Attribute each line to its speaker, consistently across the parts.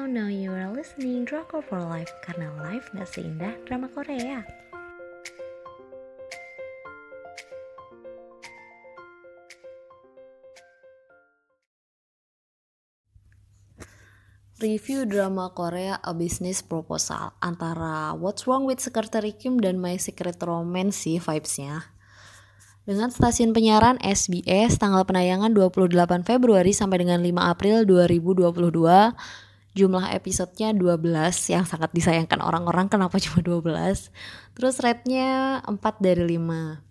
Speaker 1: Halo, now you are listening Drakor for Life karena life gak seindah drama Korea. Review drama Korea A Business Proposal antara What's Wrong with Secretary Kim dan My Secret Romance sih vibesnya. Dengan stasiun penyiaran SBS tanggal penayangan 28 Februari sampai dengan 5 April 2022 jumlah episodenya 12 yang sangat disayangkan orang-orang kenapa cuma 12 terus rate-nya 4 dari 5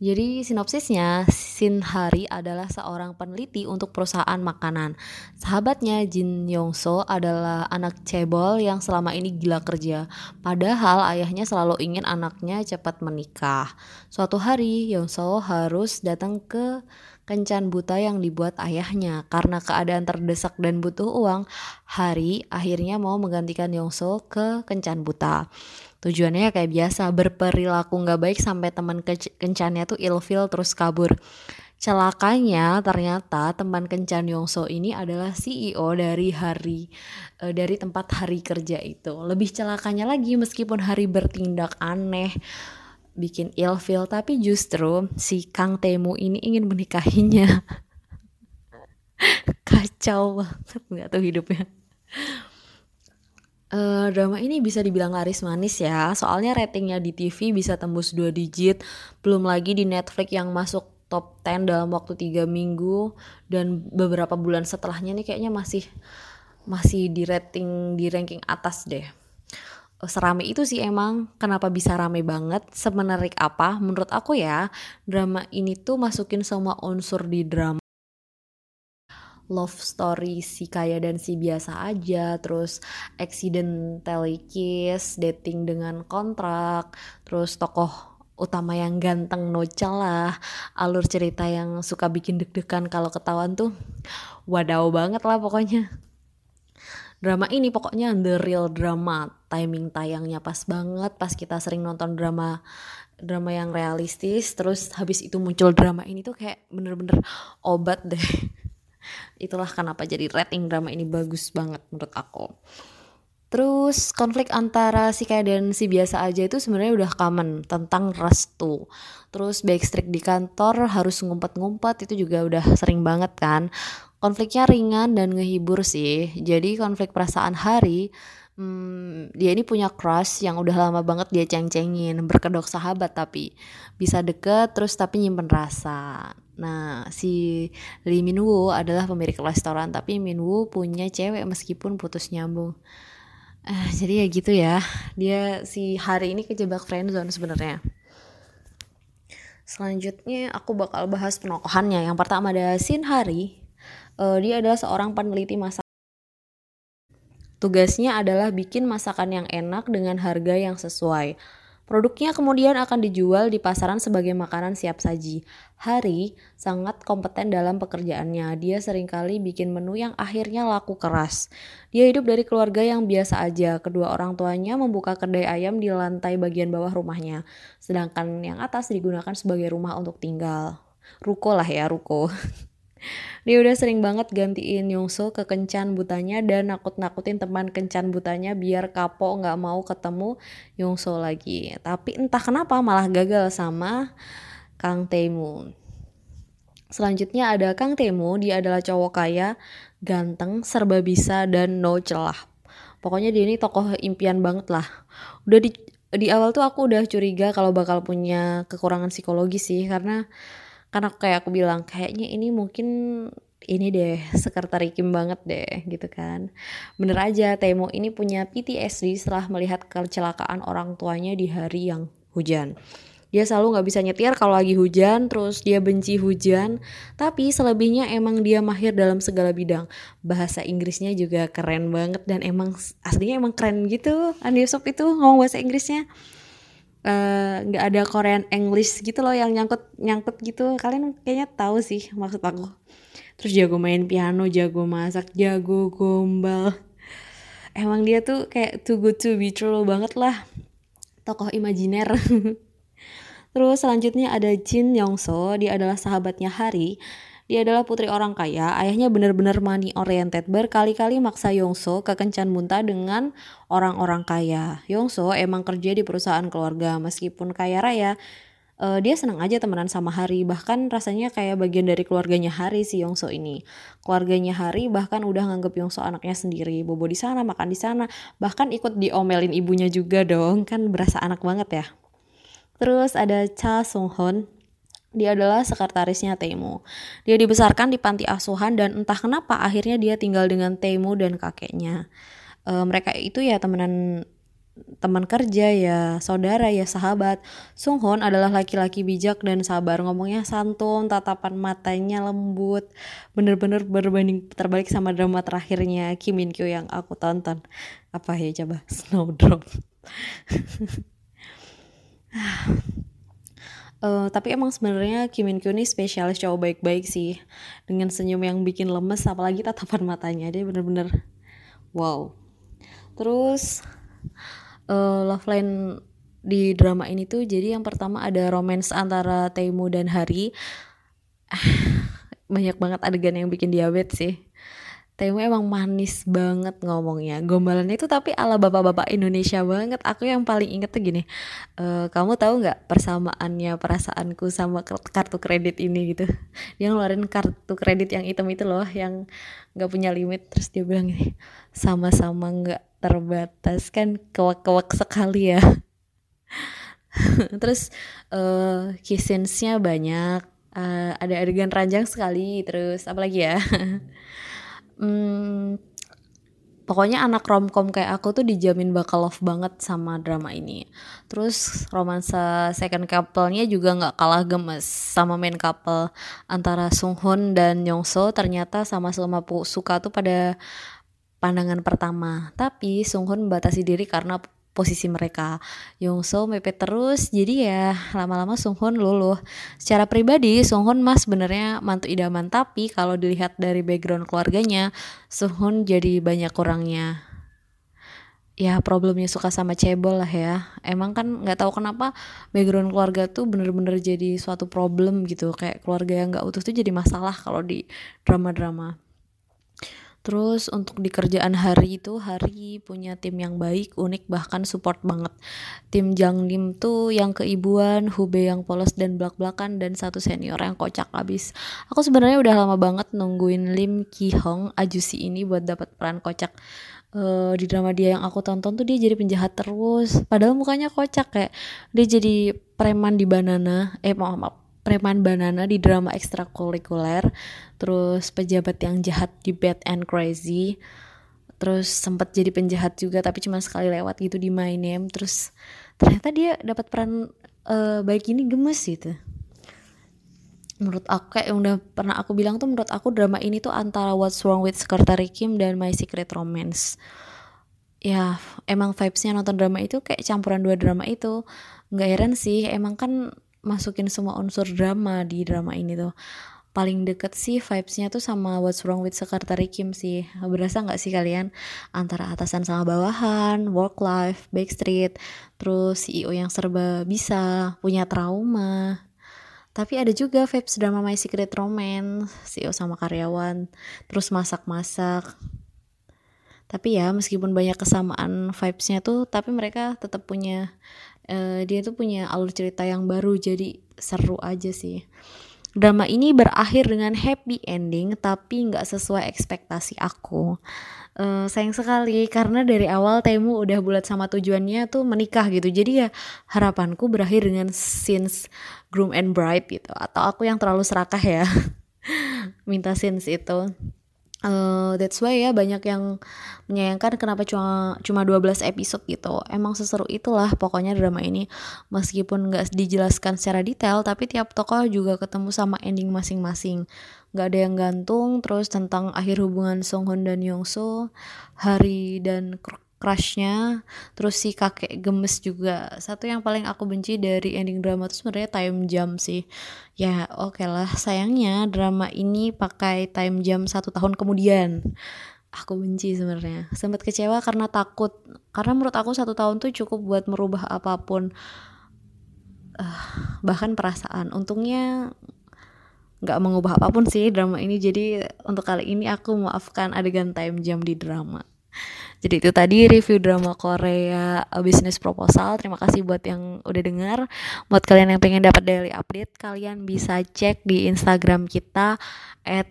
Speaker 1: jadi sinopsisnya, Shin Hari adalah seorang peneliti untuk perusahaan makanan. Sahabatnya Jin Yong So adalah anak cebol yang selama ini gila kerja. Padahal ayahnya selalu ingin anaknya cepat menikah. Suatu hari Yong So harus datang ke kencan buta yang dibuat ayahnya. Karena keadaan terdesak dan butuh uang, Hari akhirnya mau menggantikan Yong So ke kencan buta. Tujuannya kayak biasa berperilaku nggak baik sampai teman kencannya tuh ilfil terus kabur. Celakanya ternyata teman kencan Yongso ini adalah CEO dari hari uh, dari tempat hari kerja itu. Lebih celakanya lagi meskipun hari bertindak aneh bikin ilfil tapi justru si Kang Temu ini ingin menikahinya. Kacau banget nggak tuh hidupnya. Uh, drama ini bisa dibilang laris manis ya, soalnya ratingnya di TV bisa tembus 2 digit, belum lagi di Netflix yang masuk top 10 dalam waktu 3 minggu dan beberapa bulan setelahnya nih kayaknya masih masih di rating di ranking atas deh. Serame itu sih emang. Kenapa bisa rame banget? Semenarik apa? Menurut aku ya drama ini tuh masukin semua unsur di drama. Love story si kaya dan si biasa aja, terus accidental kiss, dating dengan kontrak, terus tokoh utama yang ganteng no lah, alur cerita yang suka bikin deg-degan kalau ketahuan tuh. Wadaw banget lah pokoknya. Drama ini pokoknya the real drama, timing tayangnya pas banget pas kita sering nonton drama drama yang realistis terus habis itu muncul drama ini tuh kayak bener-bener obat deh itulah kenapa jadi rating drama ini bagus banget menurut aku Terus konflik antara si kayak dan si biasa aja itu sebenarnya udah common tentang restu. Terus backstreet di kantor harus ngumpet-ngumpet itu juga udah sering banget kan. Konfliknya ringan dan ngehibur sih. Jadi konflik perasaan Hari hmm, dia ini punya crush yang udah lama banget dia ceng-cengin, berkedok sahabat tapi bisa deket terus tapi nyimpen rasa. Nah, si Lee Min Woo adalah pemilik restoran, tapi Min Woo punya cewek meskipun putus nyambung. Uh, jadi ya gitu ya. Dia si hari ini kejebak friendzone sebenarnya. Selanjutnya aku bakal bahas penokohannya. Yang pertama ada Shin Hari. Uh, dia adalah seorang peneliti masak. Tugasnya adalah bikin masakan yang enak dengan harga yang sesuai. Produknya kemudian akan dijual di pasaran sebagai makanan siap saji. Hari sangat kompeten dalam pekerjaannya. Dia sering kali bikin menu yang akhirnya laku keras. Dia hidup dari keluarga yang biasa aja. Kedua orang tuanya membuka kedai ayam di lantai bagian bawah rumahnya. Sedangkan yang atas digunakan sebagai rumah untuk tinggal. Ruko lah ya, ruko. Dia udah sering banget gantiin Yongso ke kencan butanya dan nakut-nakutin teman kencan butanya biar kapok nggak mau ketemu Yongso lagi. Tapi entah kenapa malah gagal sama Kang Taemu. Selanjutnya ada Kang Taemu, dia adalah cowok kaya, ganteng, serba bisa dan no celah. Pokoknya dia ini tokoh impian banget lah. Udah di di awal tuh aku udah curiga kalau bakal punya kekurangan psikologi sih karena karena kayak aku bilang kayaknya ini mungkin ini deh sekretari Kim banget deh gitu kan. Bener aja Temo ini punya PTSD setelah melihat kecelakaan orang tuanya di hari yang hujan. Dia selalu nggak bisa nyetir kalau lagi hujan terus dia benci hujan. Tapi selebihnya emang dia mahir dalam segala bidang. Bahasa Inggrisnya juga keren banget dan emang aslinya emang keren gitu Andi Yusuf itu ngomong bahasa Inggrisnya nggak uh, ada Korean English gitu loh yang nyangkut nyangkut gitu. Kalian kayaknya tahu sih maksud aku. Terus jago main piano jago masak jago gombal. Emang dia tuh kayak too good to be true banget lah. Tokoh imajiner. Terus selanjutnya ada Jin Yong So dia adalah sahabatnya Hari Dia adalah putri orang kaya, ayahnya benar-benar money oriented, berkali-kali maksa Yongso ke kencan muntah dengan orang-orang kaya. Yongso emang kerja di perusahaan keluarga, meskipun kaya raya, uh, dia senang aja temenan sama Hari. Bahkan rasanya kayak bagian dari keluarganya Hari si Yongso ini. Keluarganya Hari bahkan udah nganggep Yongso anaknya sendiri. Bobo di sana makan di sana. Bahkan ikut diomelin ibunya juga dong. Kan berasa anak banget ya. Terus ada Cha Sung Hon dia adalah sekretarisnya Temu. Dia dibesarkan di panti asuhan dan entah kenapa akhirnya dia tinggal dengan Temu dan kakeknya. Uh, mereka itu ya temenan teman kerja ya saudara ya sahabat. Sung Hoon adalah laki-laki bijak dan sabar. Ngomongnya santun tatapan matanya lembut. Bener-bener berbanding terbalik sama drama terakhirnya Kim Min Kyo yang aku tonton. Apa ya coba? Snowdrop uh, tapi emang sebenarnya Kim Min Kyo ini spesialis cowok baik-baik sih. Dengan senyum yang bikin lemes apalagi tatapan matanya. Dia bener-bener wow. Terus uh, love line di drama ini tuh jadi yang pertama ada romance antara Taimu dan Hari banyak banget adegan yang bikin diabetes sih Taimu emang manis banget ngomongnya. Gombalannya itu tapi ala bapak-bapak Indonesia banget. Aku yang paling inget tuh gini e, Kamu tahu nggak persamaannya perasaanku sama kartu kredit ini? gitu. Dia ngeluarin kartu kredit yang hitam itu loh Yang nggak punya limit. Terus dia bilang gini Sama-sama nggak terbatas kan kewak-kewak sekali ya. Terus uh, kissensnya banyak uh, ada adegan ranjang sekali terus apalagi ya hmm, pokoknya anak romcom kayak aku tuh dijamin bakal love banget sama drama ini terus romansa second couple-nya juga nggak kalah gemes sama main couple antara Sung Hoon dan Yongso ternyata sama-sama suka tuh pada pandangan pertama. Tapi Sung Hoon membatasi diri karena posisi mereka. Yongso mepet terus, jadi ya lama-lama Sung Hoon luluh. Secara pribadi, Sung Hoon mas sebenarnya mantu idaman, tapi kalau dilihat dari background keluarganya, Sung Hoon jadi banyak kurangnya. Ya problemnya suka sama cebol lah ya. Emang kan nggak tahu kenapa background keluarga tuh bener-bener jadi suatu problem gitu. Kayak keluarga yang nggak utuh tuh jadi masalah kalau di drama-drama. Terus untuk di kerjaan Hari itu Hari punya tim yang baik, unik bahkan support banget. Tim Jang Lim tuh yang keibuan, Hube yang polos dan belak-belakan dan satu senior yang kocak abis. Aku sebenarnya udah lama banget nungguin Lim Ki Hong Ajusi ini buat dapat peran kocak. Uh, di drama dia yang aku tonton tuh dia jadi penjahat terus padahal mukanya kocak kayak dia jadi preman di banana eh maaf maaf preman banana di drama ekstrakurikuler. Terus pejabat yang jahat di Bad and Crazy. Terus sempat jadi penjahat juga tapi cuma sekali lewat gitu di My Name. Terus ternyata dia dapat peran uh, baik ini gemes gitu. Menurut aku kayak yang udah pernah aku bilang tuh menurut aku drama ini tuh antara What's Wrong with Secretary Kim dan My Secret Romance. Ya emang vibesnya nonton drama itu kayak campuran dua drama itu. Nggak heran sih emang kan masukin semua unsur drama di drama ini tuh. Paling deket sih vibesnya tuh sama What's Wrong with Secretary Kim sih. Berasa nggak sih kalian? Antara atasan sama bawahan work life backstreet terus CEO yang serba bisa punya trauma. Tapi ada juga vibes drama My Secret Romance CEO sama karyawan terus masak-masak. Tapi ya meskipun banyak kesamaan vibesnya tuh tapi mereka tetap punya uh, dia tuh punya alur cerita yang baru jadi seru aja sih. Drama ini berakhir dengan happy ending tapi nggak sesuai ekspektasi aku. Uh, sayang sekali karena dari awal Temu udah bulat sama tujuannya tuh menikah gitu. Jadi ya harapanku berakhir dengan scenes groom and bride gitu. Atau aku yang terlalu serakah ya. Minta scenes itu Uh, that's why ya banyak yang menyayangkan kenapa cuma cuma 12 episode gitu. Emang seseru itulah pokoknya drama ini. Meskipun nggak dijelaskan secara detail, tapi tiap tokoh juga ketemu sama ending masing-masing. Nggak ada yang gantung, terus tentang akhir hubungan Song Hoon dan Yong So, Hari dan crushnya. Terus si kakek gemes juga. Satu yang paling aku benci dari ending drama itu sebenarnya time jump sih. Ya oke okay lah sayangnya drama ini pakai time jump satu tahun kemudian. Aku benci sebenarnya. Sempat kecewa karena takut. Karena menurut aku satu tahun tuh cukup buat merubah apa pun uh, bahkan perasaan. Untungnya nggak mengubah apa pun sih drama ini. Jadi untuk kali ini aku maafkan adegan time jam di drama jadi itu tadi review drama Korea uh, Business Proposal. Terima kasih buat yang udah dengar. Buat kalian yang pengen dapat daily update, kalian bisa cek di Instagram kita at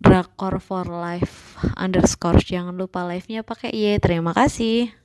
Speaker 1: drakor for life underscore jangan lupa live nya pakai y terima kasih